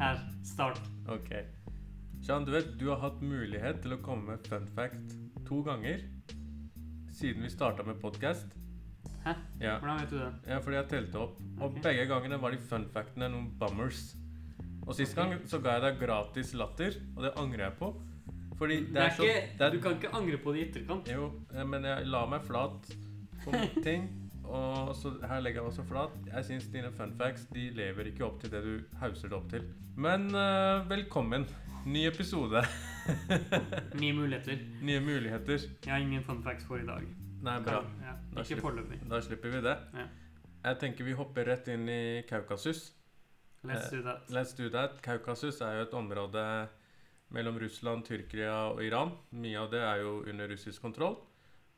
Her. Start. Ok. Sean, du vet, du har hatt mulighet til å komme med fun fact to ganger siden vi starta med podkast. Hæ? Ja. Hvordan vet du det? ja, fordi jeg telte opp. Og begge gangene var de fun factene noen bummers. Og sist gang så ga jeg deg gratis latter, og det angrer jeg på. Fordi det Det er, er så ikke, det er, du kan ikke angre på det i etterkant. Jo, eh, men jeg la meg flat på ting. Og så her legger jeg meg også flat. Jeg syns dine fun facts de lever ikke opp til det du hauser det opp til. Men uh, velkommen. Ny episode. Nye muligheter. Nye muligheter. Jeg har ingen fun facts for i dag. Nei, bra. Ja, Da ikke foreløpig. Da slipper vi det. Ja. Jeg tenker vi hopper rett inn i Kaukasus. Let's do that. Let's do that. Kaukasus er jo et område mellom Russland, Tyrkia og Iran. Mye av det er jo under russisk kontroll.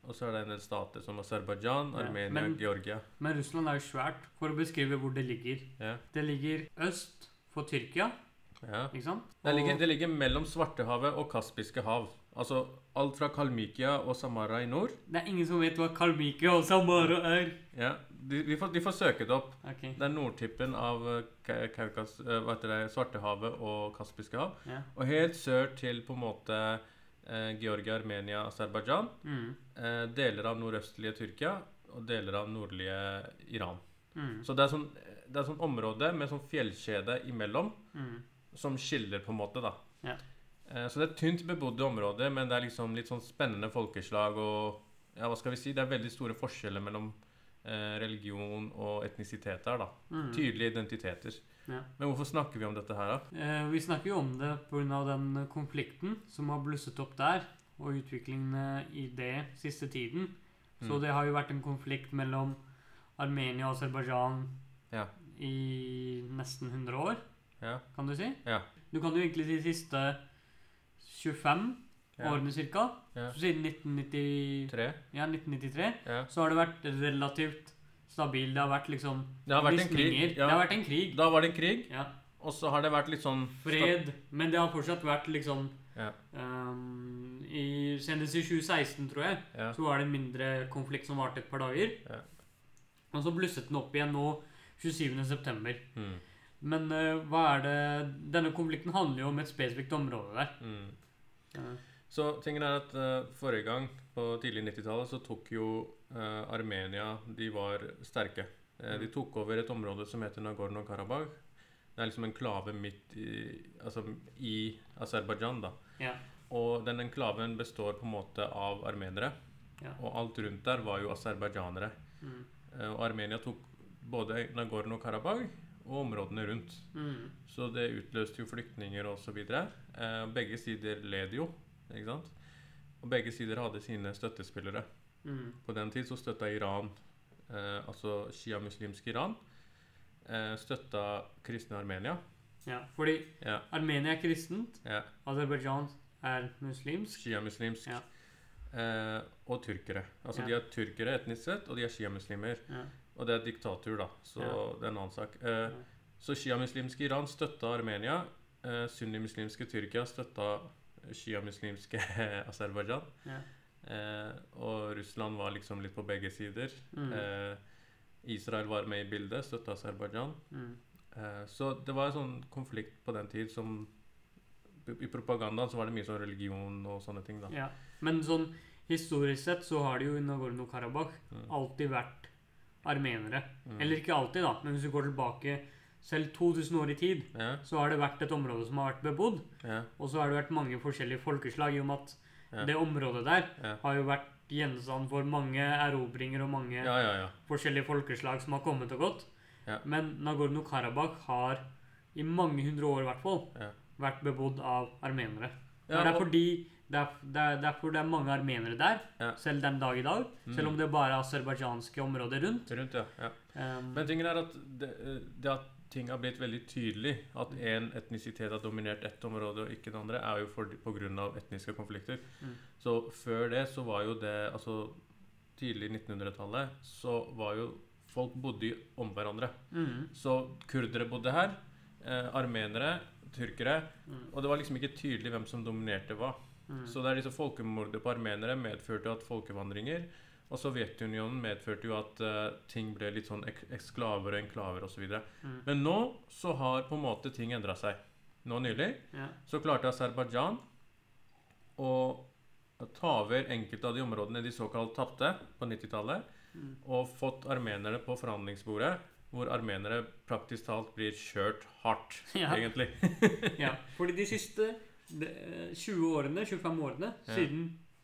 Og så er det en del stater som Aserbajdsjan, Ja, Armenia, men- Georgia. Men Russland er jo svært. For å beskrive hvor det ligger. Ja, Det ligger øst for Tyrkia, ja. ikke sant? Det, ligger, det ligger mellom Svartehavet og Kaspiske hav. Altså alt fra Kalmykia og Samara i nord. det er ingen som vet hva Kalmykia og Samara er. Ja, de, de, får, de får søke det opp. Okay. Det er nordtippen av eh, Kaukas, eh, hva heter det, Svartehavet og Kaspiske hav. ja. Og helt sør til på en måte eh, Georgia, Armenia, Aserbajdsjan. Mm. Eh, deler av nordøstlige Tyrkia og deler av nordlige Iran. Mm. Så det er sånn, det er sånn område med sånn fjellkjede imellom Mm. som skiller, på en måte. da. Ja. Eh, så det er et tynt bebodde område, men det er liksom litt sånn spennende folkeslag og Ja, hva skal vi si? Det er veldig store forskjeller mellom eh, religion og etnisitet her, da. Mm. Tydelige identiteter. Ja. Men hvorfor snakker vi om dette her, da? Eh, vi snakker jo om det pga. den konflikten som har blusset opp der, og utviklingene i det siste tiden. Så Mm. det har jo vært en konflikt mellom Armenia og Aserbajdsjan Ja. i nesten 100 år, Ja. kan du si. Ja. Du kan jo egentlig si de siste 25 ja. årene ca. Ja. Siden 1993, ja, 1993 Ja. så har det vært relativt stabil. Det har vært liksom Det har vært en krig. Det har vært en krig. Da var det en krig, Ja. og så har det vært litt sånn Fred. Men det har fortsatt vært liksom Ja. ehm, i, Senest i 2016, tror jeg, Ja. så var det en mindre konflikt som varte et par dager. Ja. Og så blusset den opp igjen nå 27.9. Mm. Men uh, hva er det Denne konflikten handler jo om et spesifikt område der. Mm. Ja. Så tingen er at uh, forrige gang, på tidlig 90-tallet, så tok jo uh, Armenia De var sterke. Eh, de tok over et område som heter Nagorno-Karabakh. Det er liksom en klave midt i Altså i Aserbajdsjan, da. ja. Og den enklaven består på en måte av armenere. Ja. Og alt rundt der var jo aserbajdsjanere. Mm. Eh, og Armenia tok både Nagorno-Karabakh og områdene rundt. Mm. Så det utløste jo flyktninger osv. Eh, begge sider led jo, ikke sant? Og begge sider hadde sine støttespillere. Mm. På den tid så støtta Iran, eh, altså sjiamuslimsk Iran, eh, støtta kristne Armenia. ja. Fordi Ja, Armenia er kristent, ja, Aserbajdsjan er muslimsk. sjiamuslimsk. Ja. Eh, og tyrkere. Altså Ja. de er tyrkere etnisk sett, og de er sjiamuslimer. Ja. Og det er diktatur, da, så det er en annen sak. Eh. Så sjiamuslimske Iran støtta Armenia. Eh, Sunnimuslimske Tyrkia støtta sjiamuslimske Aserbajdsjan. Ja. Eh, og Russland var liksom litt på begge sider. Mm. Eh, Israel var med i bildet, støtta Aserbajdsjan. Mm. Eh, så det var en sånn konflikt på den tid som I propagandaen så var det mye sånn religion og sånne ting, da. Ja. Men sånn historisk sett så har det jo i Nagorno-Karabakh Mm. alltid vært armenere. Mm. Eller ikke alltid, da, men hvis du går tilbake selv 2000 år i tid, Ja, så har det vært et område som har vært bebodd. ja, Og så har det vært mange forskjellige folkeslag, i og med at Ja. det området der har jo vært gjenstand for mange erobringer og mange Ja, ja, ja. forskjellige folkeslag som har kommet og gått. Ja. Men Nagorno-Karabakh har i mange hundre år i hvert fall Ja. Vært bebodd av armenere. Ja, det, er og- fordi, det, er, det er derfor det er mange armenere der, Ja. selv den dag i dag. Mm. Selv om det bare er aserbajdsjanske områder rundt. Rundt, ja. ja. Um, Men tingen er at det, det at ting har blitt veldig tydelig, at én etnisitet har dominert ett område og ikke det andre, er jo for, på grunn av etniske konflikter. Mm. Så før det så var jo det Altså tidlig 1900-tallet så var jo Folk bodde om hverandre. mm, Så kurdere bodde her. Eh, armenere, tyrkere. mm, Og det var liksom ikke tydelig hvem som dominerte hva. mm. Så det er disse folkemordet på armenere medførte at folkevandringer Og Sovjetunionen medførte jo at uh, ting ble litt sånn ek eksklaver og enklaver osv. Mm. Men nå så har på en måte ting endra seg. nå nylig, Ja. så klarte Aserbajdsjan å ta over enkelte av de områdene de såkalt tapte på 90-tallet, Mm. og fått armenere på forhandlingsbordet, hvor armenere praktisk talt blir kjørt hardt, Ja. egentlig. ja. Fordi de siste eh, 20 årene, 25 årene, Ja. siden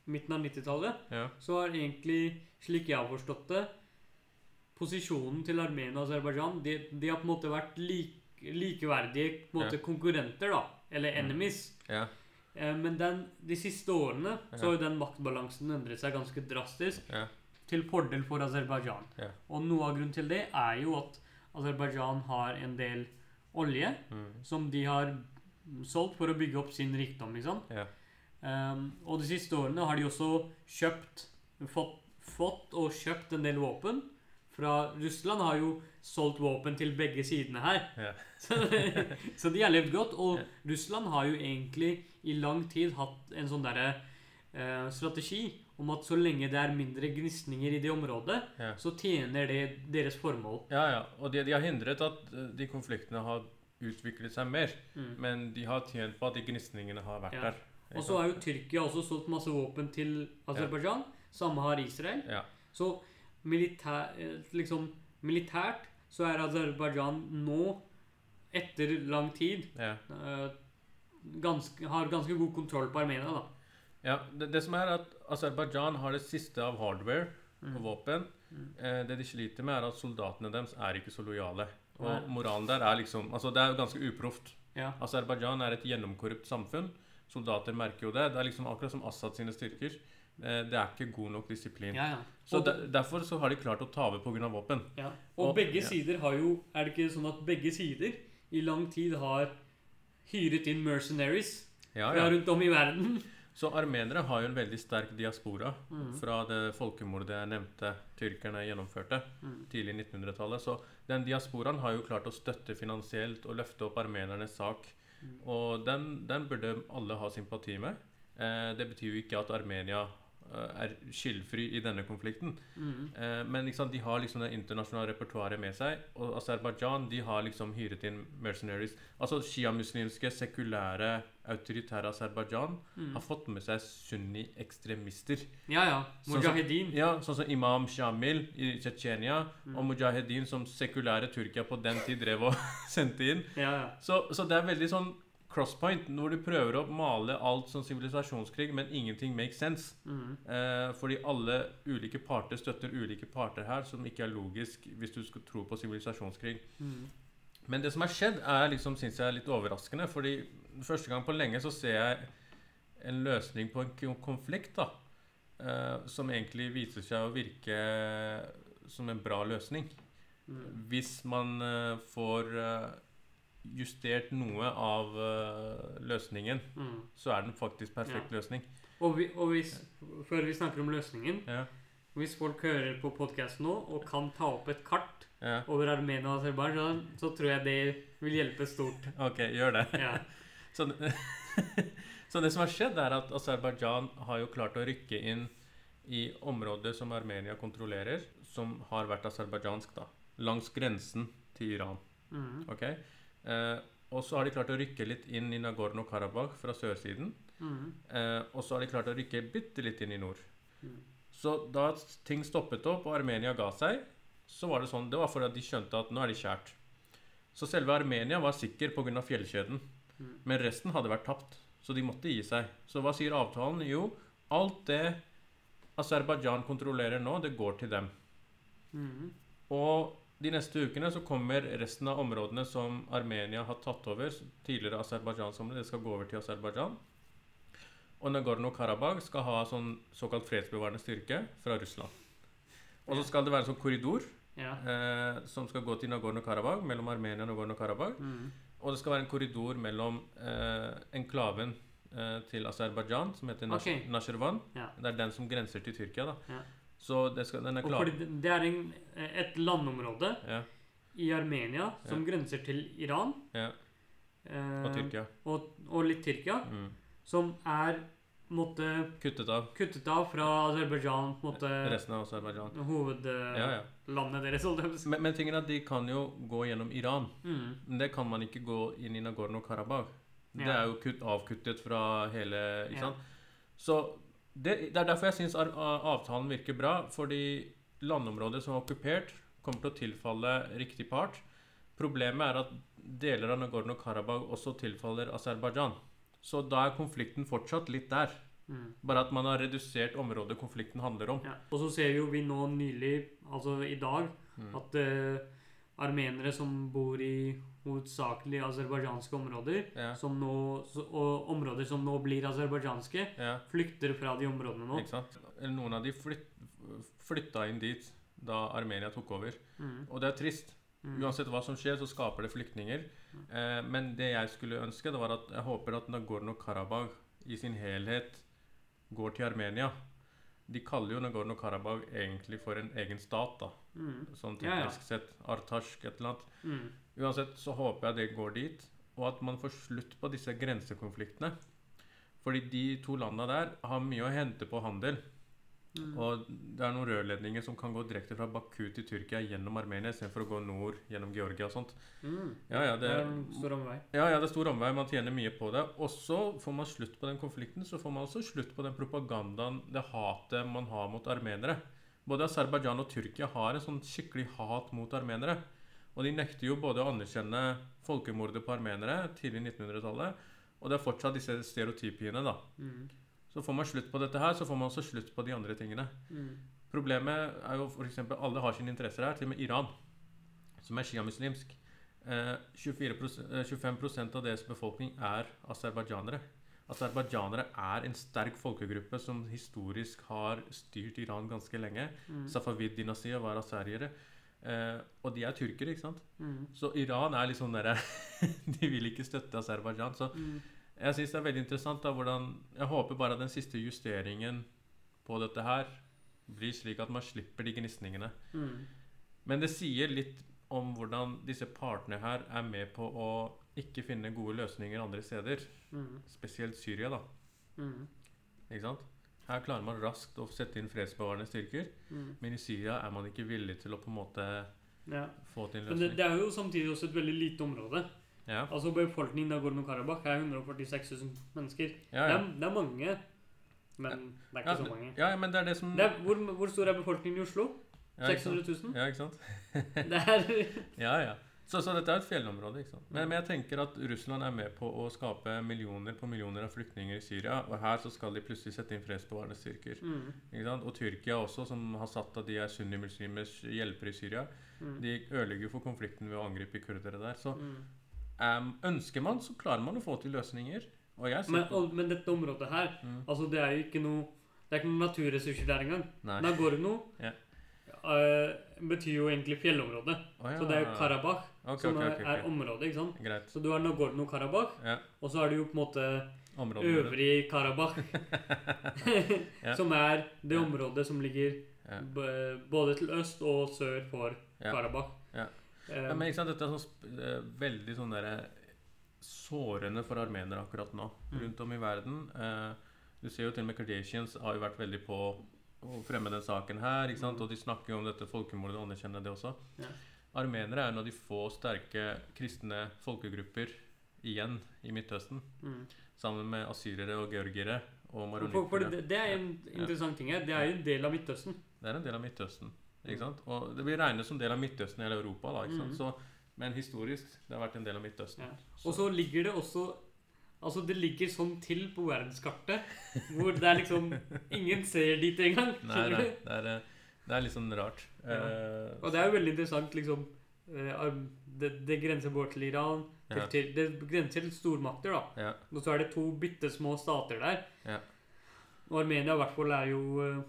midten av 90-tallet, Ja, så har egentlig, slik jeg har forstått det, posisjonen til Armenia og Aserbajdsjan de, de har på en måte vært like, likeverdige måte, konkurrenter, da. Eller Mm. enemies. ja, Eh, men den, de siste årene så har jo den maktbalansen endret seg ganske drastisk ja, til fordel for Aserbajdsjan. Ja. Og noe av grunnen til det er jo at Aserbajdsjan har en del olje mm, som de har solgt for å bygge opp sin rikdom. ja, Um, og de siste årene har de også kjøpt fått, fått og kjøpt en del våpen. Fra Russland har jo solgt våpen til begge sidene her. ja, Så, så de har levd godt. Og. Russland har jo egentlig i lang tid hatt en sånn derre strategi om at så lenge det er mindre gnisninger i det området, ja. så tjener det deres formål. Ja, ja. Og de, de har hindret at eh, de konfliktene har utviklet seg mer. Mm. Men de har tjent på at de gnisningene har vært Ja. der. Og så har jo Tyrkia også solgt masse våpen til Aserbajdsjan. Samme har Israel. Ja. Så militær, eh, liksom, militært så er Aserbajdsjan nå, etter lang tid, Ja. eh, ganske, har ganske god kontroll på Armenia. da. Ja det, det som er at Aserbajdsjan har det siste av hardware og Mm. våpen. Mm. Eh, det de sliter med, er at soldatene deres er ikke så lojale. Og Nei. moralen der er liksom Altså, det er jo ganske uproft. Ja. Aserbajdsjan er et gjennomkorrupt samfunn. Soldater merker jo det. Det er liksom akkurat som Assad sine styrker. Eh, det er ikke god nok disiplin. Ja, ja. Så de, Derfor så har de klart å ta over pga. våpen. ja. og og- begge sider har jo Er det ikke sånn at begge sider i lang tid har hyret inn mercenaries Ja, fra rundt om i verden? Så armenere har jo en veldig sterk diaspora Mm. fra det folkemordet jeg nevnte tyrkerne gjennomførte Mm. tidlig i 1900-tallet. Så den diasporaen har jo klart å støtte finansielt og løfte opp armenernes sak. Mm. Og den, den burde alle ha sympati med. Eh, det betyr jo ikke at Armenia er skyldfri i denne konflikten. Mm. Eh, men liksom, de har liksom det internasjonale repertoaret med seg. Og Aserbajdsjan de har liksom hyret inn mercenaries. Altså sjiamuslimske, sekulære, autoritære Aserbajdsjan Mm. har fått med seg sunni-ekstremister. Ja, ja. Sånn som- Mujahedin. Ja, Sånn som Imam Shamil i Tsjetsjenia Mm. og Mujahedin som sekulære Tyrkia på den tid drev og sendte inn. Ja, ja. Så, så det er veldig sånn crosspoint når du prøver å male alt som sivilisasjonskrig, men ingenting makes sense. Mm. Eh, fordi alle ulike parter støtter ulike parter her, som ikke er logisk hvis du skal tro på sivilisasjonskrig. Mm. Men det som har skjedd, er liksom, synes jeg er litt overraskende. Fordi første gang på lenge så ser jeg en løsning på en konflikt da, eh, som egentlig viser seg å virke som en bra løsning. Mm. Hvis man eh, får eh, justert noe av eh, løsningen, Mm. så er den faktisk perfekt løsning. Og, vi, og hvis, før vi snakker om løsningen Ja, Hvis folk hører på podkasten nå og kan ta opp et kart ja. over Armenia og Aserbajdsjan, så tror jeg det vil hjelpe stort. Ok, gjør det. Ja. Så, så det som har skjedd, er at Aserbajdsjan har jo klart å rykke inn i områder som Armenia kontrollerer, som har vært aserbajdsjansk, da. Langs grensen til Iran. Mm. ok? Eh, og så har de klart å rykke litt inn i Nagorno-Karabakh fra sørsiden. Mm. Eh, og så har de klart å rykke bitte litt inn i nord. Mm. Så da ting stoppet opp og Armenia ga seg, så var det sånn Det var fordi de skjønte at nå er de kjært. Så selve Armenia var sikker pga. fjellkjeden. Mm. Men resten hadde vært tapt. Så de måtte gi seg. Så hva sier avtalen? Jo, alt det Aserbajdsjan kontrollerer nå, det går til dem. Mm. Og de neste ukene så kommer resten av områdene som Armenia har tatt over, tidligere Aserbajdsjans område, det skal gå over til Aserbajdsjan. Og Nagorno-Karabakh skal ha sånn såkalt fredsbevarende styrke fra Russland. Og så skal det være en sånn korridor Ja. eh, som skal gå til Nagorno-Karabakh, mellom Armenia og Nagorno-Karabakh. Mm. Og det skal være en korridor mellom eh, enklaven eh, til Aserbajdsjan, som heter okay. Nasjervan. Ja. Det er den som grenser til Tyrkia, da. Ja. Så det skal, den er Og klar. fordi det- er en, et landområde Ja, i Armenia som grenser til Iran ja. eh, Og Tyrkia. og, og litt Tyrkia, Mm. som er måtte, Kuttet av kuttet av fra Aserbajdsjan, resten av Aserbajdsjan. hovedlandet Ja, ja. deres. Men, men tingen er at de kan jo gå gjennom Iran. Mm. Men det kan man ikke gå inn i Nagorno-Karabakh. Det er jo kutt, avkuttet fra hele Ikke Ja. sant? Så det, det er derfor jeg syns avtalen virker bra. Fordi landområdet som er okkupert, kommer til å tilfalle riktig part. Problemet er at deler av Nagorno-Karabakh også tilfaller Aserbajdsjan. Så da er konflikten fortsatt litt der. Mm. Bare at man har redusert området konflikten handler om. Ja. Og så ser jo vi nå nylig, altså i dag, Mm. at uh, armenere som bor i hovedsakelig aserbajdsjanske områder, Ja, som nå, og områder som nå blir aserbajdsjanske, ja, flykter fra de områdene nå. ikke sant? Noen av de flyt, flytta inn dit da Armenia tok over. Mm. Og det er trist. Mm. Uansett hva som skjer, så skaper det flyktninger. Eh, men det jeg skulle ønske, det var at jeg håper at Nagorno-Karabakh i sin helhet går til Armenia. De kaller jo Nagorno-Karabakh egentlig for en egen stat, da. Mm. Sånn Ja, ja. teknisk sett. Artasjk, et eller annet. Mm. Uansett så håper jeg det går dit, og at man får slutt på disse grensekonfliktene. Fordi de to landa der har mye å hente på handel. Mm. Og det er noen rørledninger som kan gå direkte fra Baku til Tyrkia gjennom Armenia istedenfor å gå nord gjennom Georgia og sånt. Mm. Ja, ja, Det er en stor omvei. ja, ja, det er stor omvei. Man tjener mye på det. Og så får man slutt på den konflikten. Så får man også slutt på den propagandaen, det hatet man har mot armenere. Både Aserbajdsjan og Tyrkia har en sånn skikkelig hat mot armenere. Og de nekter jo både å anerkjenne folkemordet på armenere tidlig 1900-tallet, og det er fortsatt disse stereotypiene, da. Mm. Så får man slutt på dette her, så får man også slutt på de andre tingene. Mm. Problemet er jo f.eks. alle har sine interesser her, til og med Iran, som er sjiamuslimsk. Eh, 24 eh, 25% av deres befolkning er aserbajdsjanere. Aserbajdsjanere er en sterk folkegruppe som historisk har styrt Iran ganske lenge. Mm. Safavid-dynastiet var aseriere. Eh, og de er turkere, ikke sant? Mm. Så Iran er litt sånn derre De vil ikke støtte Aserbajdsjan. Så Mm. Jeg syns det er veldig interessant da, hvordan Jeg håper bare at den siste justeringen på dette her blir slik at man slipper de gnisningene. Mm. Men det sier litt om hvordan disse partene her er med på å ikke finne gode løsninger andre steder. Mm. Spesielt Syria, da. Mm. Ikke sant? Her klarer man raskt å sette inn fredsbevarende styrker, Mm. men i Syria er man ikke villig til å på en måte Ja. få til en Men det, det er jo samtidig også et veldig lite område. Ja, Altså Befolkningen i Nagorno-Karabakh er 146 000 mennesker. ja, Det, er, det er mange, men det er ikke Ja, så mange. ja, men det er det som Det er, hvor, hvor stor er befolkningen i Oslo? ja, ikke sant? 600 000? Ja, ikke sant? Det er Ja, ja. Så, så dette er jo et fjellområde. ikke sant? Men, men jeg tenker at Russland er med på å skape millioner på millioner av flyktninger i Syria. Og her så skal de plutselig sette inn fredsbevarende styrker. mm. ikke sant? Og Tyrkia også, som har satt at de er sunnimuslimers hjelpere i Syria. Mm. De ødelegger jo for konflikten ved å angripe kurdere der. Så Mm. Em, ønsker man, så klarer man å få til løsninger. Men, og, men dette området her, mm. altså det er jo ikke noe Det er ikke noen naturressurser der engang. Nei. Nagorno Ja. Uh, betyr jo egentlig fjellområde. Oh, ja. Så det er jo Karabakh okay, som okay, er, ok, er området, ikke sant? Greit. Så du har Nagorno-Karabakh, Ja. og så har du jo på en måte Området. øvrig Karabakh. Ja. Som er det området som ligger Ja. både til øst og sør for Ja. Karabakh. Ja. Eh, men ikke sant, dette er sånn, veldig sånn der, sårende for armenere akkurat nå, Mm. rundt om i verden. Eh, du ser jo til og med Kardashians har jo vært veldig på å fremme den saken her, ikke sant? Mm. og de snakker jo om dette folkemordet og anerkjenner det også. Ja. Armenere er en av de få sterke kristne folkegrupper igjen i Midtøsten, mm. sammen med asyrere og georgere og for det, det er en interessant ting her. Det er jo en del av Midtøsten. Det er en del av Midtøsten. Og det blir regnet som del av Midtøsten eller Europa. da? Mm. Så, men historisk det har vært en del av Midtøsten. Ja. Og så ligger det også Altså, det ligger sånn til på verdenskartet hvor det er liksom Ingen ser dit engang. Nei, nei, det er, det er litt sånn rart. Ja. Uh, Og det er jo veldig interessant, liksom eh, det, det grenser både til Iran til, Ja. til, Det grenser til stormakter, da. ja, Og så er det to bitte små stater der. Ja. Og Armenia i hvert fall er jo eh,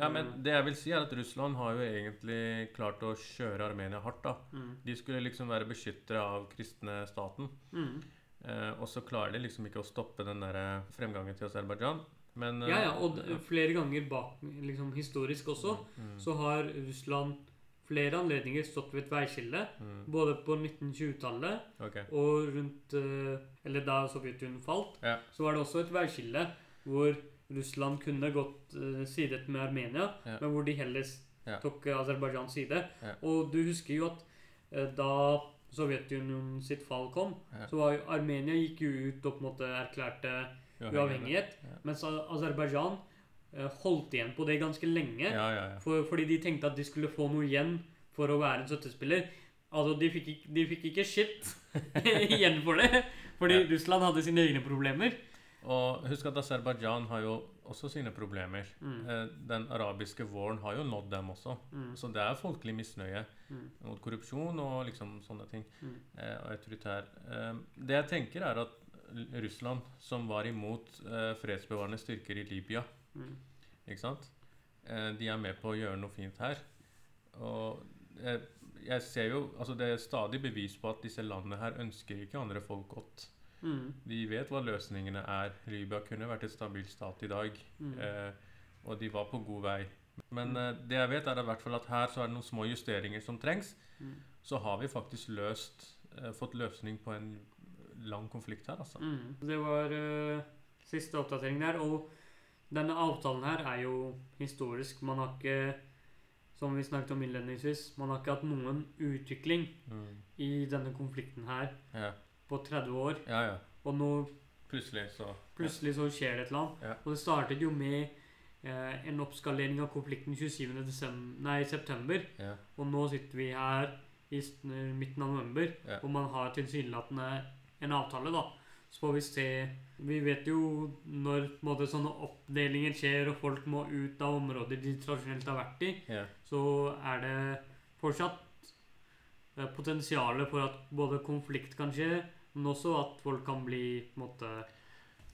ja, men det jeg vil si er at Russland har jo egentlig klart å kjøre Armenia hardt. da. mm, De skulle liksom være beskyttere av kristne staten. mm. Eh, og så klarer de liksom ikke å stoppe den der eh, fremgangen til Aserbajdsjan. Men eh, Ja, ja, og flere ganger bak, liksom historisk også, mm, så har Russland flere anledninger stått ved et veiskille. mm, Både på 1920-tallet okay. og rundt eh, Eller da Sovjetunionen falt, Ja. så var det også et veiskille hvor Russland kunne gått uh, sidet med Armenia, Ja. men hvor de heller tok eh, Aserbajdsjans side. Og du husker jo at uh, da Sovjetunionen sitt fall kom, så var jo Armenia gikk jo ut og på en måte erklærte uavhengighet. Mens Aserbajdsjan holdt igjen på det ganske lenge. For, fordi de tenkte at de skulle få noe igjen for å være en støttespiller. Altså, de fikk, de fikk ikke shit igjen for det. Fordi. Russland hadde sine egne problemer. Og husk at Aserbajdsjan har jo også sine problemer. Mm. Eh, Den arabiske våren har jo nådd dem også. Mm. Så det er folkelig misnøye Mm. mot korrupsjon og liksom sånne ting. Mm. Eh, og autoritær. Eh, det jeg tenker, er at Russland, som var imot eh, fredsbevarende styrker i Libya, Mm. ikke sant? Eh, de er med på å gjøre noe fint her. Og jeg ser jo Altså, det er stadig bevis på at disse landene her ønsker ikke andre folk godt. Mm. De vet hva løsningene er. Libya kunne vært et stabilt stat i dag. Mm. Eh, og de var på god vei. Men eh, det jeg vet, er i hvert fall at her så er det noen små justeringer som trengs. Mm. Så har vi faktisk løst eh, fått løsning på en lang konflikt her, altså. Mm. Det var uh, siste oppdatering der. Og denne avtalen her er jo historisk. Man har ikke, som vi snakket om innledningsvis, man har ikke hatt noen utvikling Mm. i denne konflikten her Ja. På 30 år. ja, ja. Og nå Plutselig så plutselig så skjer det et eller annet. Ja. Og det startet jo med eh, en oppskalering av konflikten 27. Desember, nei, september. Ja. Og nå sitter vi her i midten av november, Ja. hvor man har tilsynelatende en avtale, da. Så får vi se Vi vet jo når måte, sånne oppdelinger skjer, og folk må ut av områder de tradisjonelt har vært i, ja. så er det fortsatt potensialet for at både konflikt kan skje, men også at folk kan bli på en måte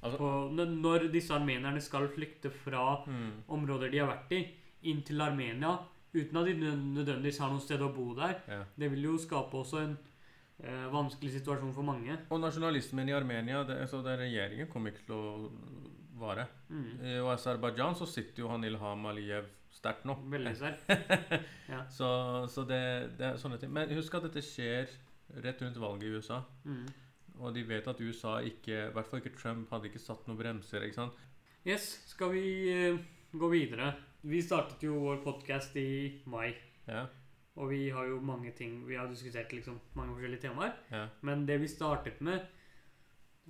Altså- på, Når disse armenerne skal flykte fra Mm. områder de har vært i, inn til Armenia, uten at de nødvendigvis har noe sted å bo der, ja. det vil jo skape også en eh, vanskelig situasjon for mange. Og nasjonalismen i Armenia, det, altså, den regjeringen kommer ikke til å vare. Mm. I Aserbajdsjan så sitter jo han Ilham Aliyev sterkt nå. Veldig sterkt. Så, så det, det er sånne ting. Men husk at dette skjer rett rundt valget i USA. Mm. Og de vet at USA ikke, i hvert fall ikke Trump, hadde ikke satt noen bremser. ikke sant? Yes, skal vi eh, gå videre? Vi startet jo vår podkast i mai, Ja, og vi har jo mange ting Vi har diskutert liksom mange forskjellige temaer. ja, Men det vi startet med,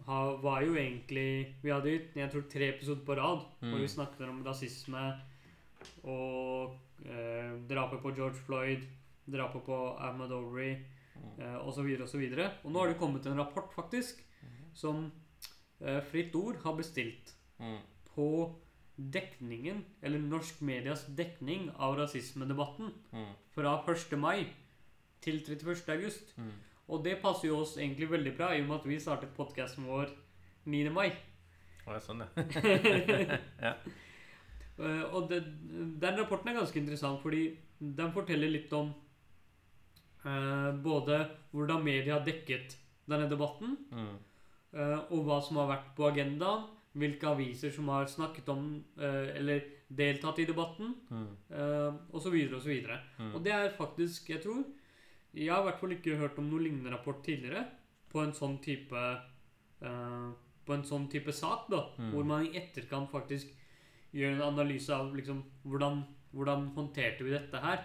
var jo egentlig Vi hadde jo jeg tror, tre episoder på rad hvor Mm. vi snakket om rasisme og eh, drapet på George Floyd, drapet på Ahmed Overy. Eh, osv. osv. Og og nå har det kommet en rapport, faktisk, som eh, Fritt Ord har bestilt mm, på dekningen, eller norsk medias dekning av rasismedebatten mm, fra 1. mai til 31. august. mm. Og det passer jo oss egentlig veldig bra, i og med at vi startet podkasten vår 9. mai. Å, ja, sånn, ja. ja. Eh, og det, den rapporten er ganske interessant, fordi den forteller litt om eh, både hvordan media har dekket denne debatten, Mm, eh, og hva som har vært på agendaen, hvilke aviser som har snakket om eh, eller deltatt i debatten, mm, eh, osv. osv. mm. Og det er faktisk, jeg tror Jeg har i hvert fall ikke hørt om noen lignende rapport tidligere på en sånn type eh, På en sånn type sak, da. Mm. Hvor man i etterkant faktisk gjør en analyse av liksom hvordan, hvordan håndterte vi dette her.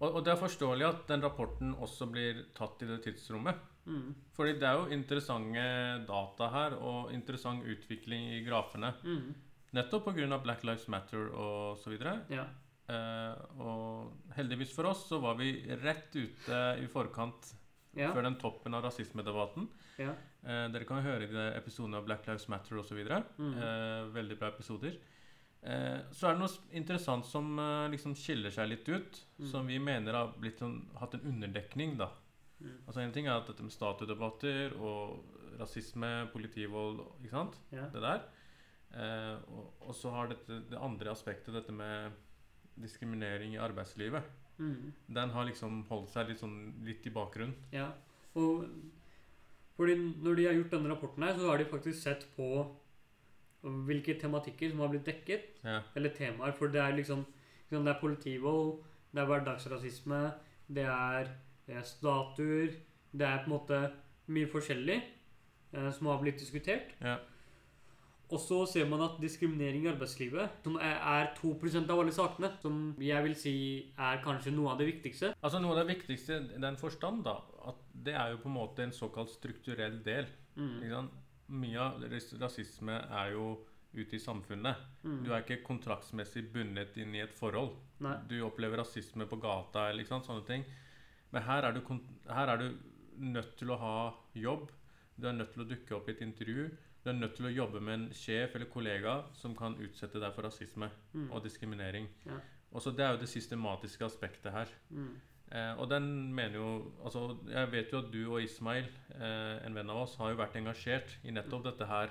Og, og det er forståelig at den rapporten også blir tatt i det tidsrommet. Mm. Fordi det er jo interessante data her, og interessant utvikling i grafene. Mm. Nettopp pga. Black Lives Matter og så videre. Ja. Eh, og heldigvis for oss så var vi rett ute i forkant Ja. før den toppen av rasismedebatten. ja. Eh, dere kan høre i de episodene av Black Lives Matter osv. Mm. Eh, veldig bra episoder. Eh, så er det noe interessant som eh, liksom skiller seg litt ut, Mm. som vi mener har blitt sånn, hatt en underdekning. da. Mm. Altså En ting er at dette med statudebatter og rasisme, politivold, ikke sant? Yeah. Det der. Eh, og, og så har dette det andre aspektet, dette med diskriminering i arbeidslivet. Mm. Den har liksom holdt seg litt sånn litt i bakgrunnen. Ja, og fordi når de har gjort denne rapporten her, så har de faktisk sett på hvilke tematikker som har blitt dekket, Ja. eller temaer, for det er liksom liksom, Det er politivold, det er hverdagsrasisme, det er eh, statuer Det er på en måte mye forskjellig eh, som har blitt diskutert. Ja. Og så ser man at diskriminering i arbeidslivet, som er, er 2% av alle sakene, som jeg vil si er kanskje noe av det viktigste Altså Noe av det viktigste i den forstand, da, at det er jo på en måte en såkalt strukturell del. Mm. Ikke sant? Mye av rasisme er jo ute i samfunnet. Mm. Du er ikke kontraktsmessig bundet inn i et forhold. Nei. Du opplever rasisme på gata eller sant, sånne ting. Men her er, du, her er du nødt til å ha jobb. Du er nødt til å dukke opp i et intervju. Du er nødt til å jobbe med en sjef eller kollega som kan utsette deg for rasisme Mm. og diskriminering. Ja. Og så Det er jo det systematiske aspektet her. Mm. Eh, og den mener jo altså Jeg vet jo at du og Ismail, eh, en venn av oss, har jo vært engasjert i nettopp dette her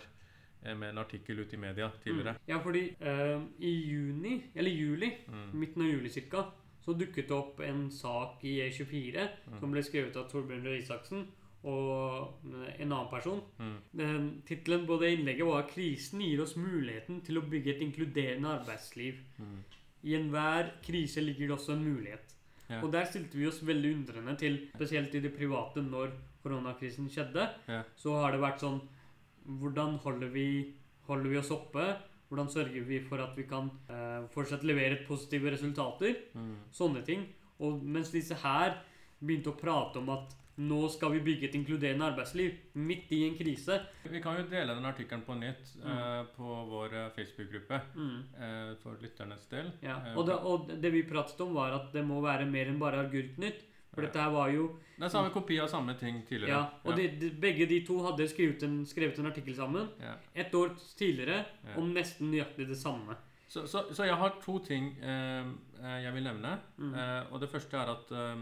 eh, med en artikkel ute i media tidligere. Mm. Ja, fordi eh, i juni, eller juli, Mm. midten av juli cirka, så dukket det opp en sak i E24 Mm. som ble skrevet av Torbjørn Røe Isaksen og eh, en annen person. Mm. Tittelen på det innlegget var 'Krisen gir oss muligheten til å bygge et inkluderende arbeidsliv'. Mm. I enhver krise ligger det også en mulighet. Ja. Og der stilte vi oss veldig undrende til, spesielt i det private når koronakrisen skjedde. Ja. Så har det vært sånn Hvordan holder vi, holder vi oss oppe? Hvordan sørger vi for at vi kan eh, fortsatt levere positive resultater? Mm. Sånne ting. Og mens disse her begynte å prate om at nå skal vi bygge et inkluderende arbeidsliv midt i en krise. Vi kan jo dele den artikkelen på nytt Mm. eh, på vår eh, Facebook-gruppe Mm. eh, for lytternes del. Ja. Eh, Og, det, og det vi pratet om, var at det må være mer enn bare Agurknytt. For Ja. dette her var jo Det er samme kopi av samme ting tidligere. Ja, og De, de, begge de to hadde skrevet en, skrevet en artikkel sammen Ja. et år tidligere Ja. om nesten nøyaktig det samme. Så, så, så jeg har to ting eh, eh, jeg vil nevne. Mm. Eh, og det første er at eh,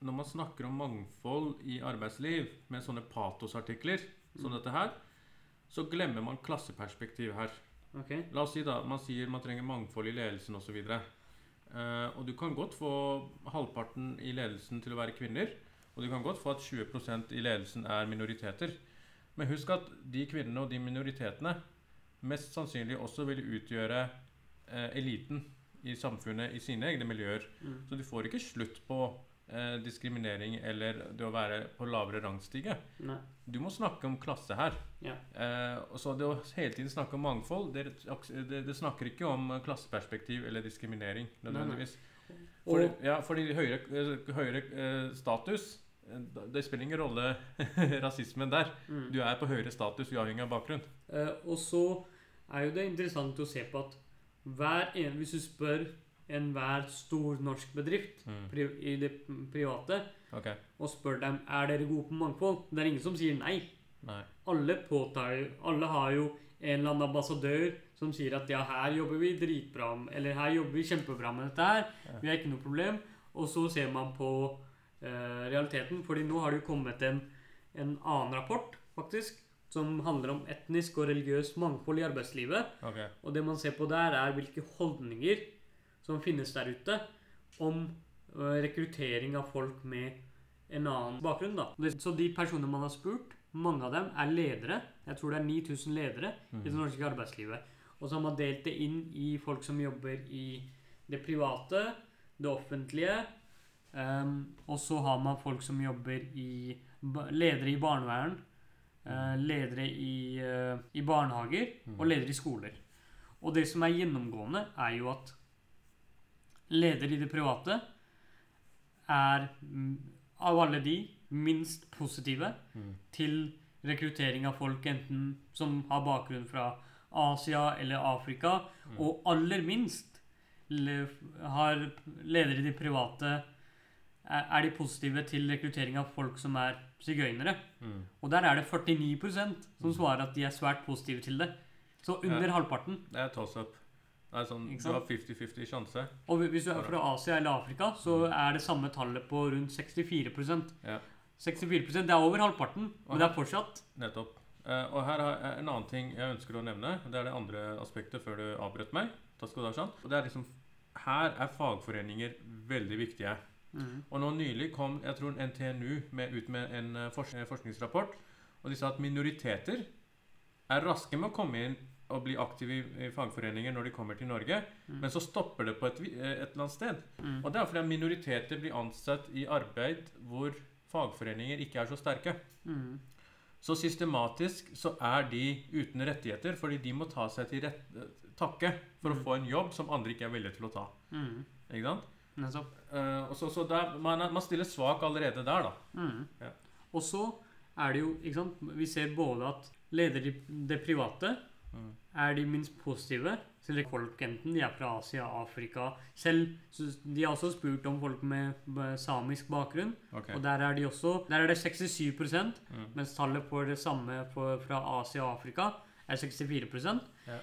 når man snakker om mangfold i arbeidsliv med sånne patosartikler som Mm. dette her, så glemmer man klasseperspektiv her. Okay. La oss si da, man sier man trenger mangfold i ledelsen osv. Uh, og du kan godt få halvparten i ledelsen til å være kvinner. Og du kan godt få at 20% i ledelsen er minoriteter. Men husk at de kvinnene og de minoritetene mest sannsynlig også vil utgjøre eh, eliten i samfunnet i sine egne miljøer. Mm. Så du får ikke slutt på eh, diskriminering eller det å være på lavere rangstige. Nei. Du må snakke om klasse her. Ja. Eh, og så det å hele tiden snakke om mangfold, det, det, det snakker ikke om klasseperspektiv eller diskriminering nødvendigvis. For, ja, fordi høyere, eh, høyere eh, status eh, Det spiller ingen rolle rasismen der. mm. Du er på høyere status uavhengig av bakgrunn. Eh, og så er jo det interessant å se på at hver en, hvis du spør enhver stor norsk bedrift pri, i det private okay. og spør dem er dere gode på mangfold, det er ingen som sier nei. Nei. Alle påtar Alle har jo en eller annen ambassadør som sier at ja, her jobber vi dritbra Eller her jobber vi kjempebra med dette her. Ja. Vi har ikke noe problem. Og så ser man på eh, realiteten. Fordi nå har det jo kommet en, en annen rapport, faktisk, som handler om etnisk og religiøst mangfold i arbeidslivet. Okay. Og det man ser på der, er hvilke holdninger som finnes der ute om eh, rekruttering av folk med en annen bakgrunn. da. Så de personene man har spurt, mange av dem er ledere. Jeg tror det er 9000 ledere i det Mhm. norske arbeidslivet. Og så har man delt det inn i folk som jobber i det private, det offentlige. Um, og så har man folk som jobber i Ledere i barnevern. uh, ledere i, uh, i barnehager og Mhm. ledere i skoler. Og det som er gjennomgående, er jo at ledere i det private er mm, av alle de minst positive Mm. til rekruttering av folk enten som har bakgrunn fra Asia eller Afrika, Mm. og aller minst le har ledere i det private er er de positive til rekruttering av folk som er sigøynere. Mm. Og der er det 49% som Mm. svarer at de er svært positive til det. Så under Ja. halvparten. Det er toss-up. Det er sånn, du har 50-50 sjanse. Og hvis du er fra Asia eller Afrika, så er det samme tallet på rundt 64 Ja. 64% det er over halvparten, men det er fortsatt Nettopp. Eh, og her er en annen ting jeg ønsker å nevne. Det er det andre aspektet før du avbrøt meg. Takk skal du ha, Jean. Og det er liksom, her er fagforeninger veldig viktige. mm. Og nå nylig kom jeg tror NTNU med, ut med en eh, forskningsrapport. Og de sa at minoriteter er raske med å komme inn og bli aktive i, i fagforeninger når de kommer til Norge. Mm. Men så stopper det på et, eh, et eller annet sted. Mm. Og det er fordi minoriteter blir ansatt i arbeid hvor fagforeninger ikke er så sterke. Mm. Så systematisk så er de uten rettigheter, fordi de må ta seg til rett, takke for å Mm. få en jobb som andre ikke er villige til å ta. Mm. Ikke sant? Nettopp. Eh, og så, så der, man, man stiller svak allerede der, da. Mm. Ja. Og så er det jo ikke sant, Vi ser både at leder i det private Mm. er de minst positive Selv folk, enten de er fra Asia, Afrika Selv så De har også spurt om folk med med samisk bakgrunn, Okay. og der er de også Der er det 67 Mm. mens tallet for det samme for, fra Asia og Afrika er 64 Ja.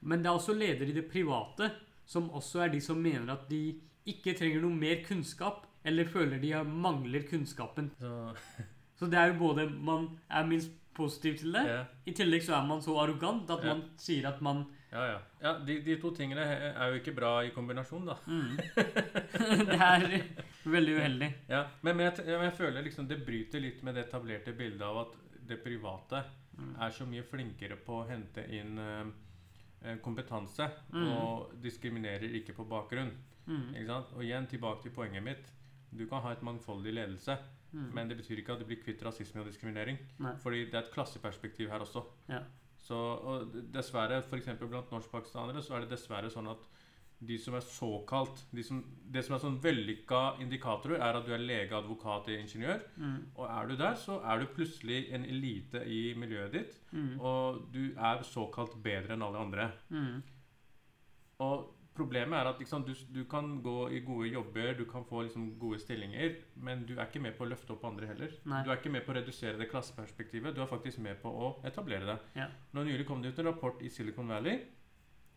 Men det er også ledere i det private som også er de som mener at de ikke trenger noe mer kunnskap, eller føler de mangler kunnskapen. Så, Så det er jo både Man er minst positiv til det. Yeah. I tillegg så er man så arrogant at yeah. man sier at man ja. ja. ja de, de to tingene er jo ikke bra i kombinasjon, da. mm. Det er veldig uheldig. Ja, men, men, jeg, jeg føler liksom det bryter litt med det etablerte bildet av at det private Mm. er så mye flinkere på å hente inn eh, eh, kompetanse Mm. og diskriminerer ikke på bakgrunn. Mm. Ikke sant? Og igjen tilbake til poenget mitt. Du kan ha et mangfoldig ledelse, Mm. men det betyr ikke at du blir kvitt rasisme og diskriminering. Nei. Fordi det er et klasseperspektiv her også. Ja. Så, og dessverre, f.eks. blant norskpakistanere, så er det dessverre sånn at de som er såkalt de som, Det som er sånn vellykka indikatorer, er at du er lege, advokat eller ingeniør. Mm. Og er du der, så er du plutselig en elite i miljøet ditt. Mm. Og du er såkalt bedre enn alle andre. Mm. Og problemet er at liksom, du, du kan gå i gode jobber, du kan få liksom, gode stillinger, men du er ikke med på å løfte opp andre heller. Nei. Du er ikke med på å redusere det klasseperspektivet, du er faktisk med på å etablere det. Ja. Nå nylig kom det ut en rapport i Silicon Valley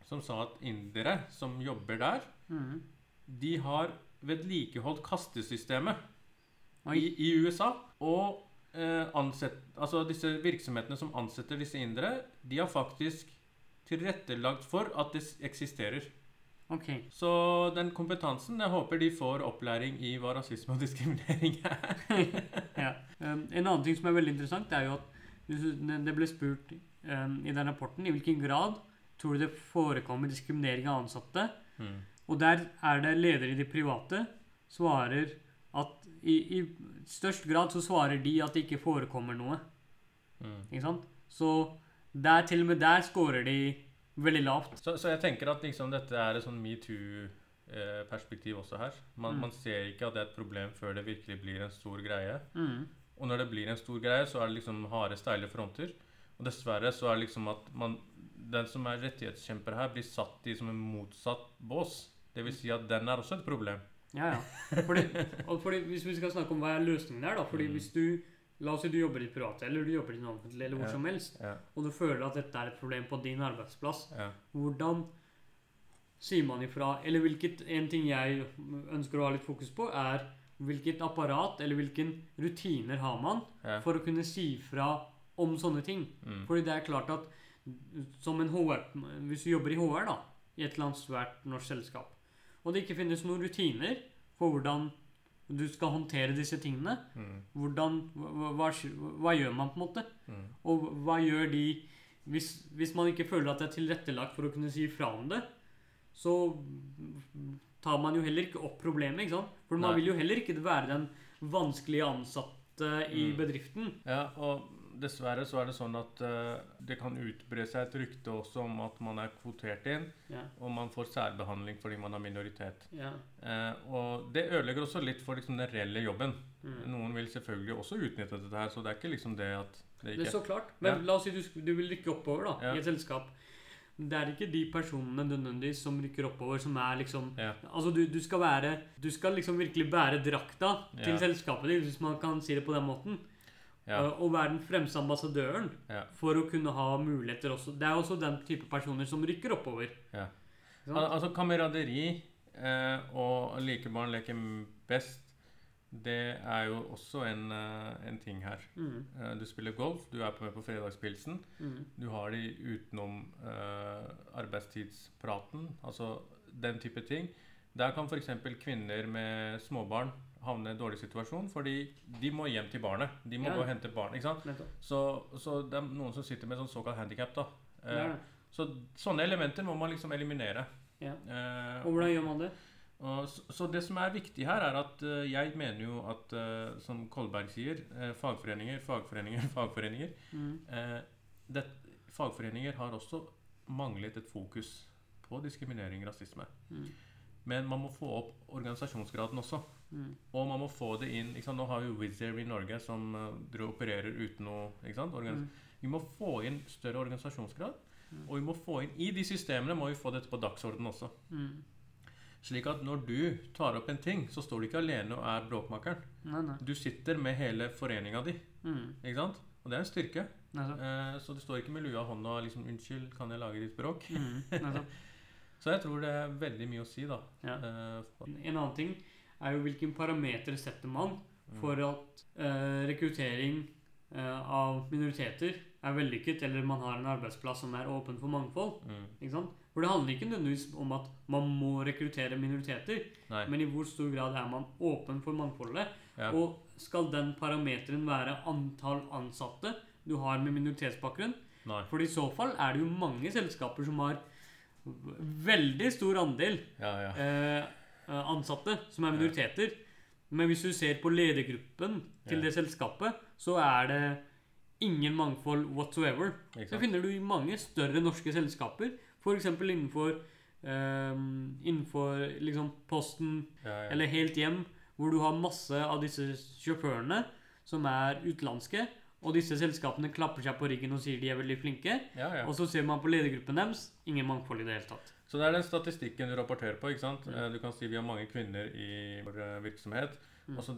som sa at indere som jobber der, Mm. de har vedlikeholdt kastesystemet i, i USA. Og eh, ansett, altså disse virksomhetene som ansetter disse indere, de har faktisk tilrettelagt for at det eksisterer. Ok. Så den kompetansen, jeg håper de får opplæring i hva rasisme og diskriminering er. ja. Um, en annen ting som er veldig interessant, er jo at det ble spurt um, i den rapporten i hvilken grad tror du det forekommer diskriminering av ansatte. Og der er det ledere i det private svarer at i, i størst grad så svarer de at det ikke forekommer noe. Mm. Ikke sant? Så der, til og med der scorer de veldig lavt. Så, så jeg tenker at liksom dette er et sånn metoo-perspektiv også her. Man, Mm. man ser ikke at det er et problem før det virkelig blir en stor greie. Mm. Og når det blir en stor greie, så er det liksom harde, steile fronter. Og dessverre så er det liksom at man, den som er rettighetskjemper her, blir satt i som en motsatt bås. Det vil si at den er også et problem. Ja, ja. Fordi, fordi, hvis vi skal snakke om hva er løsningen her, da fordi Mm. hvis du La oss si du jobber i private, eller du jobber i det offentlige, eller hvor Ja. som helst, Ja, og du føler at dette er et problem på din arbeidsplass. ja. Hvordan sier man ifra? Eller hvilket En ting jeg ønsker å ha litt fokus på, er hvilket apparat eller hvilken rutiner har man for å kunne si fra om sånne ting. Mm. Fordi det er klart at som en HR Hvis du jobber i HR, da, i et eller annet svært norsk selskap, og det ikke finnes noen rutiner for hvordan du skal håndtere disse tingene, Mm. hvordan, hva, hva, hva gjør man, på en måte? Mm. Og hva gjør de hvis, hvis man ikke føler at det er tilrettelagt for å kunne si fra om det, så tar man jo heller ikke opp problemet, ikke sant? For man vil jo heller ikke være den vanskelige ansatte i Mm. bedriften. Ja, og dessverre så er det sånn at uh, det kan utbre seg et rykte også om at man er kvotert inn, Ja, og man får særbehandling fordi man har minoritet. ja. Uh, og det ødelegger også litt for liksom, den reelle jobben. Mm. Noen vil selvfølgelig også utnytte dette her, så det er ikke liksom det at det Det er så klart. Men Ja. la oss si du, du vil rykke oppover da, i et selskap. Det er ikke de personene nødvendigvis som rykker oppover, som er liksom. Altså, du, du skal være Du skal liksom virkelig bære drakta til selskapet ditt, hvis man kan si det på den måten. Ja. Å Og være den fremste ambassadøren Ja. for å kunne ha muligheter også. Det er også den type personer som rykker oppover. Ja. Al altså kameraderi eh, og like barn leker best, det er jo også en, eh, en ting her. Mm, Eh, du spiller golf, du er på med på fredagspilsen. mm, Du har de utenom eh, arbeidstidspraten, altså den type ting. Der kan f.eks. kvinner med småbarn havne i en dårlig situasjon, fordi de må hjem til barnet. De må Ja. gå og hente barn. ikke sant? Så, så det er noen som sitter med sånn såkalt handikap. da. Eh, så sånne elementer må man liksom eliminere. Ja. Eh, Og hvordan gjør man det? så, så det som er viktig her, er at eh, jeg mener jo at, eh, som Kolberg sier, fagforeninger, fagforeninger, fagforeninger Mm, det, Fagforeninger har også manglet et fokus på diskriminering og rasisme. mm, Men man må få opp organisasjonsgraden også. Mm. Og man må få det inn? Nå har vi Wizz Air i Norge som uh, opererer uten noe Mm. Vi må få inn større organisasjonsgrad. Mm. Og vi må få inn i de systemene må vi få dette på dagsorden også. Mm. Slik at når du tar opp en ting, så står du ikke alene og er bråkmakeren. Nei, nei. Du sitter med hele foreninga di. Mm. ikke sant? Og det er en styrke. Nettopp. Eh, så du står ikke med lua i hånda og liksom 'Unnskyld, kan jeg lage ditt bråk?' Så jeg tror det er veldig mye å si, da. Ja. Eh, En annen ting er jo hvilken parameter setter man Mm. for at eh, rekruttering eh, av minoriteter er vellykket, eller man har en arbeidsplass som er åpen for mangfold. mm. For det handler ikke nødvendigvis om at man må rekruttere minoriteter, Nei. men i hvor stor grad er man åpen for mangfoldet. Ja. Og skal den parameteren være antall ansatte du har med minoritetsbakgrunn? Nei. For i så fall er det jo mange selskaper som har veldig stor andel Ja, ja. eh, eh, ansatte som er minoriteter. Men hvis du ser på ledergruppen til det selskapet, så er det ingen mangfold whatsoever. Ikke Så finner du i mange større norske selskaper. F.eks. innenfor um, Innenfor liksom Posten eller Helt Hjem, hvor du har masse av disse sjåførene som er utenlandske. Og disse selskapene klapper seg på ryggen og sier de er veldig flinke. ja, ja. Og så ser man på ledergruppen deres ingen mangfold i det hele tatt. Så det er den statistikken du rapporterer på. ikke sant? Mm. Eh, Du kan si vi har mange kvinner i vår eh, virksomhet. Mm. Og så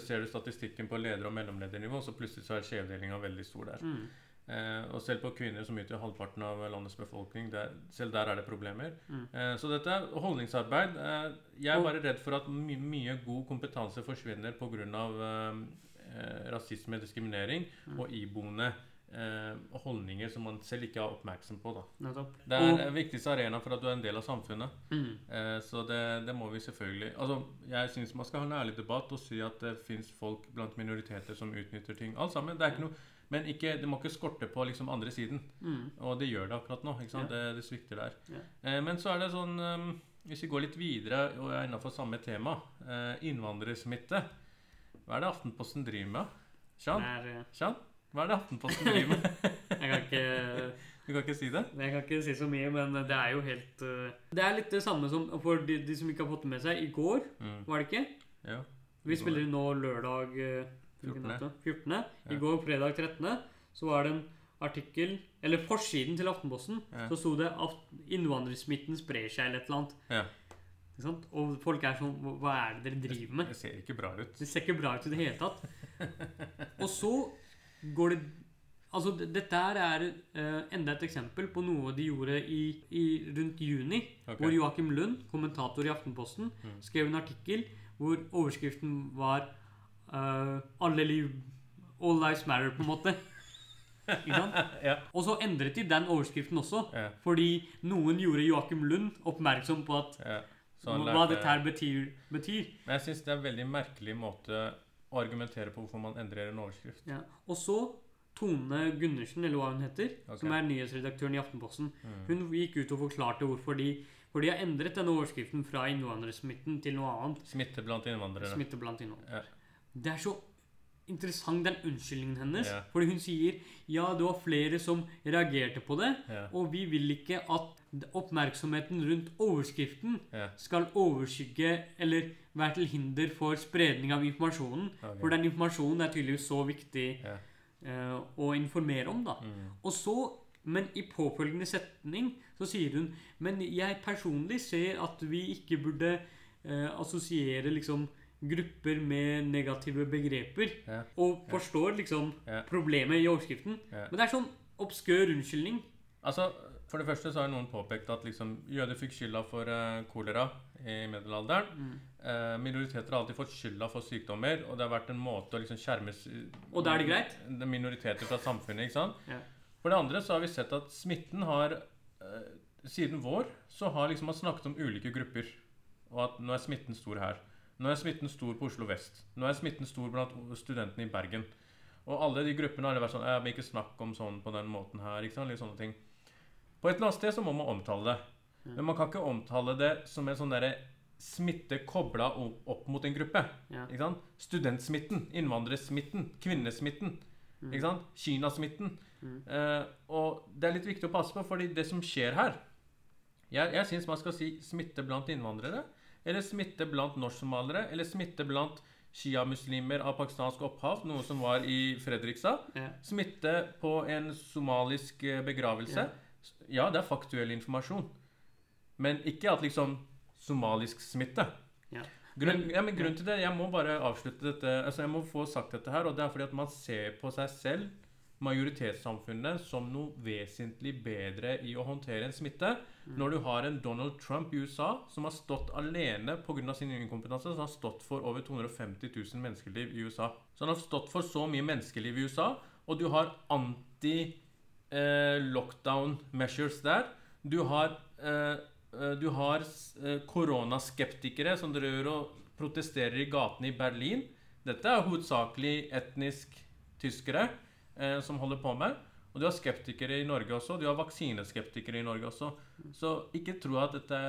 ser du statistikken på leder- og mellomledernivå, så plutselig så er skjevdelinga veldig stor der. Mm. Eh, og selv på kvinner som utgjør halvparten av landets befolkning, der, selv der er det problemer. Mm. Eh, så dette er holdningsarbeid. Eh, jeg er Og- bare redd for at my mye god kompetanse forsvinner pga. Eh, eh, rasisme, diskriminering Mm. og iboende eh, holdninger som man selv ikke er oppmerksom på. da. Det er den viktigste arena for at du er en del av samfunnet. Mm. Eh, så det, det må vi selvfølgelig Altså, Jeg syns man skal ha en ærlig debatt og si at det fins folk blant minoriteter som utnytter ting. Alt sammen. Det er ikke noe Men ikke, det må ikke skorte på liksom andre siden. Mm. Og det gjør det akkurat nå. sant? Det, det svikter der. Ja. Eh, men så er det sånn um, Hvis vi går litt videre og er innafor samme tema eh, Innvandrersmitte. Hva er det Aftenposten driver med? Er, eh, Shan? Hva er det Aftenposten driver med? jeg kan ikke Du kan ikke si det? Jeg kan ikke si så mye, men det er jo helt uh, Det er litt det samme som for de, de som ikke har fått det med seg. I går, Mm. var det ikke? Ja. Vi spiller nå lørdag uh, hvilken 14.. dato? 14. I går, fredag 13., så var det en artikkel Eller forsiden til Aftenposten. Ja. Så sto det at innvandrersmitten sprer seg, eller et eller annet. Ja. Og folk er sånn Hva er det dere driver med? Det ser ikke bra ut. Det ser ikke bra ut i det hele tatt. Og så går det Altså, dette her er uh, enda et eksempel på noe de gjorde i, i rundt juni. Okay. Hvor Joakim Lund, kommentator i Aftenposten, Mm. skrev en artikkel hvor overskriften var uh, 'Alle liv All lives matter', på en måte. Ikke ja. Og så endret de den overskriften også. Ja. Fordi noen gjorde Joakim Lund oppmerksom på at ja. Hva dette her betyr. betyr. Men jeg syns det er en veldig merkelig måte å argumentere på hvorfor man endrer en overskrift. Ja. Og så Tone Gundersen, eller hva hun heter, okay. som er nyhetsredaktøren i Aftenposten, Mm. hun gikk ut og forklarte hvorfor de, for de har endret denne overskriften fra innvandrersmitten til noe annet. Smitte blant innvandrere. Smitte blant innvandrere. Ja. Det er så interessant, den unnskyldningen hennes. Ja. Fordi hun sier ja, det var flere som reagerte på det, Ja. og vi vil ikke at oppmerksomheten rundt overskriften Ja. skal overskygge eller være til hinder for spredning av informasjonen. Okay. For den informasjonen er tydeligvis så viktig Ja. uh, å informere om, da. Mm. Og så, men i påfølgende setning så sier hun Men jeg personlig ser at vi ikke burde uh, assosiere liksom grupper med negative begreper. Ja. Og forstår liksom problemet i overskriften. Men det er sånn obskør unnskyldning. Altså, For det første så har noen påpekt at liksom, jøder fikk skylda for uh, kolera i middelalderen. Mm. Uh, minoriteter har alltid fått skylda for sykdommer, og det har vært en måte å liksom skjerme Og da er det greit? minoriteter fra samfunnet. ikke sant? Ja. For det andre så har vi sett at smitten har uh, Siden vår så har liksom man snakket om ulike grupper. Og at nå er smitten stor her. Nå er smitten stor på Oslo vest. Nå er smitten stor blant studentene i Bergen. Og alle de gruppene har vært sånn Jeg vil ikke snakke om sånn på den måten her. ikke sant? Litt sånne ting. På et eller annet sted så må man omtale det. Men man kan ikke omtale det som en sånn derre smitte kobla opp, mot en gruppe. Ja. Studentsmitten, innvandrersmitten, kvinnesmitten. Mm. Kinasmitten. Mm. Eh, og det er litt viktig å passe på, fordi det som skjer her Jeg, jeg syns man skal si smitte blant innvandrere, eller smitte blant norsksomalere, eller smitte blant sjiamuslimer av pakistansk opphav, noe som var i Fredrikstad. Ja. Smitte på en somalisk eh, begravelse. Ja, det er faktuell informasjon. Men ikke at liksom somalisk smitte. Ja. Grunn, ja, men grunnen til det, Jeg må bare avslutte dette altså Jeg må få sagt dette her. Og det er fordi at man ser på seg selv, majoritetssamfunnet, som noe vesentlig bedre i å håndtere en smitte. Når du har en Donald Trump i USA som har stått alene pga. sin inkompetanse, som har stått for over 250 000 menneskeliv i USA. Så han har stått for så mye menneskeliv i USA, og du har anti-lockdown measures der. Du har eh, eh, du har eh, koronaskeptikere som driver og protesterer i gatene i Berlin. Dette er hovedsakelig etnisk tyskere eh, som holder på med. Og du har skeptikere i Norge også. Du har vaksineskeptikere i Norge også. Så ikke tro at dette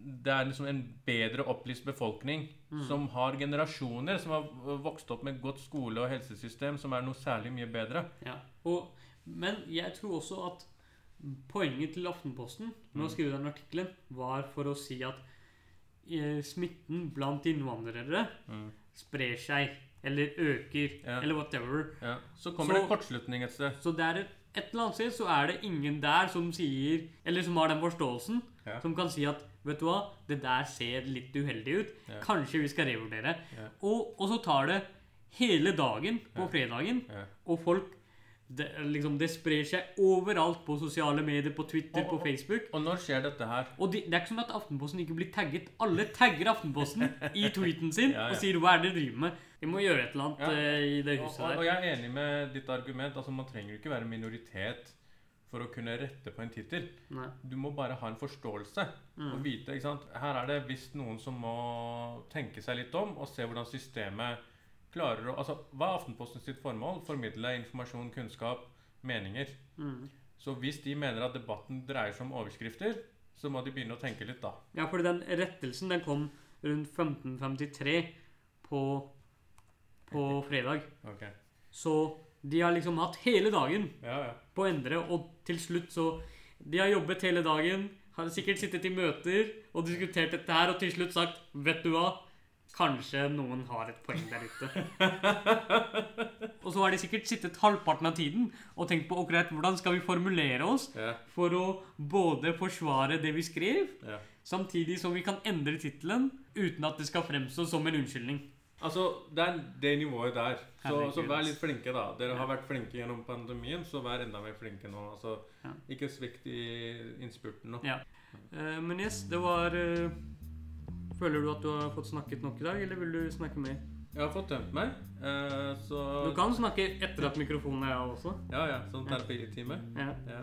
det er liksom en bedre opplyst befolkning som har generasjoner som har vokst opp med godt skole- og helsesystem, som er noe særlig mye bedre. Ja. Og, men jeg tror også at poenget til Aftenposten med å Mm. skrive den artikkelen, var for å si at eh, smitten blant innvandrere Mm. sprer seg, eller øker, Ja. eller whatever. Ja. Så kommer Så- det kortslutning et sted. Så det er et, et eller annet sted så er det ingen der som sier Eller som har den forståelsen, Ja. som kan si at Vet du hva, det der ser litt uheldig ut. Kanskje vi skal revurdere. Og, og så tar det hele dagen på fredagen, og folk det, liksom, det sprer seg overalt på sosiale medier, på Twitter, Og- på Facebook. Og når skjer dette her? Og de, det er ikke sånn at Aftenposten ikke blir tagget. Alle tagger Aftenposten i tweeten sin Ja, ja. og sier 'hva er det dere driver med'? Vi må gjøre et eller annet Ja. eh, i det Og, huset og, og der. jeg er enig med ditt argument. Altså Man trenger ikke være minoritet for å kunne rette på en tittel. Du må bare ha en forståelse og Mm. vite. ikke sant? Her er det visst noen som må tenke seg litt om og se hvordan systemet klarer å Altså, Hva er Aftenposten sitt formål? Formidle informasjon, kunnskap, meninger. Mm. Så hvis de mener at debatten dreier seg om overskrifter, så må de begynne å tenke litt, da. Ja, fordi den rettelsen den kom rundt 1553 på, på fredag. Okay. Så de har liksom hatt hele dagen Ja, ja. på å endre, og til slutt så De har jobbet hele dagen, har sikkert sittet i møter og diskutert dette her, og til slutt sagt Vet du hva? Kanskje noen har et poeng der ute. og så har de sikkert sittet halvparten av tiden og tenkt på akkurat hvordan skal vi formulere oss Ja, for å både forsvare det vi skrev, ja. samtidig som vi kan endre tittelen uten at det skal fremstå som en unnskyldning. Altså, det er det nivået der. Så, Herregud, så vær litt flinke, da. Dere har vært flinke gjennom pandemien, så vær enda mer flinke nå. Altså, Ja. ikke svikt i innspurten nå. Ja. Uh, men yes, det var eh, Føler du at du har fått snakket nok i dag, eller vil du snakke mer? Jeg har fått tømt meg, eh, så Du kan snakke etter at mikrofonen er av også. Ja, ja. Sånn terapitime. Ja. Ja.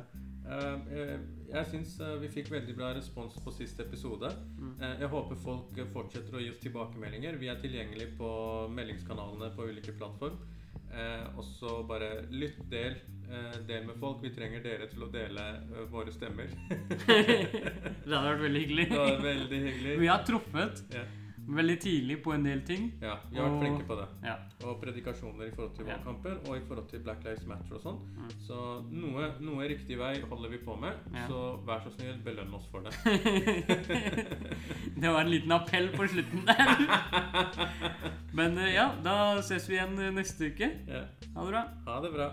Eh, eh, jeg syns eh, vi fikk veldig bra respons på siste episode. Mm. Eh, jeg håper folk eh, fortsetter å gi oss tilbakemeldinger. Vi er tilgjengelige på meldingskanalene på ulike plattform. Eh, og så bare lytt, del. Eh, del med folk. Vi trenger dere til å dele eh, våre stemmer. Det hadde vært veldig hyggelig. Det var veldig hyggelig. Vi har truffet Ja. veldig tidlig på en del ting. Ja, vi har vært Og- flinke på det. Ja. Og predikasjoner i forhold til valgkamper og i forhold til Black Lives Matter og sånn. Mm. Så noe, noe riktig vei holder vi på med. Ja. Så vær så snill, belønn oss for det. Det var en liten appell på slutten der. Men eh, ja, da ses vi igjen neste uke. Ja. Ha det bra. Ha det bra.